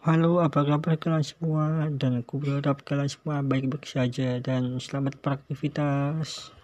Halo, apa kabar kalian semua? Dan aku berharap kalian semua baik-baik saja dan selamat beraktivitas.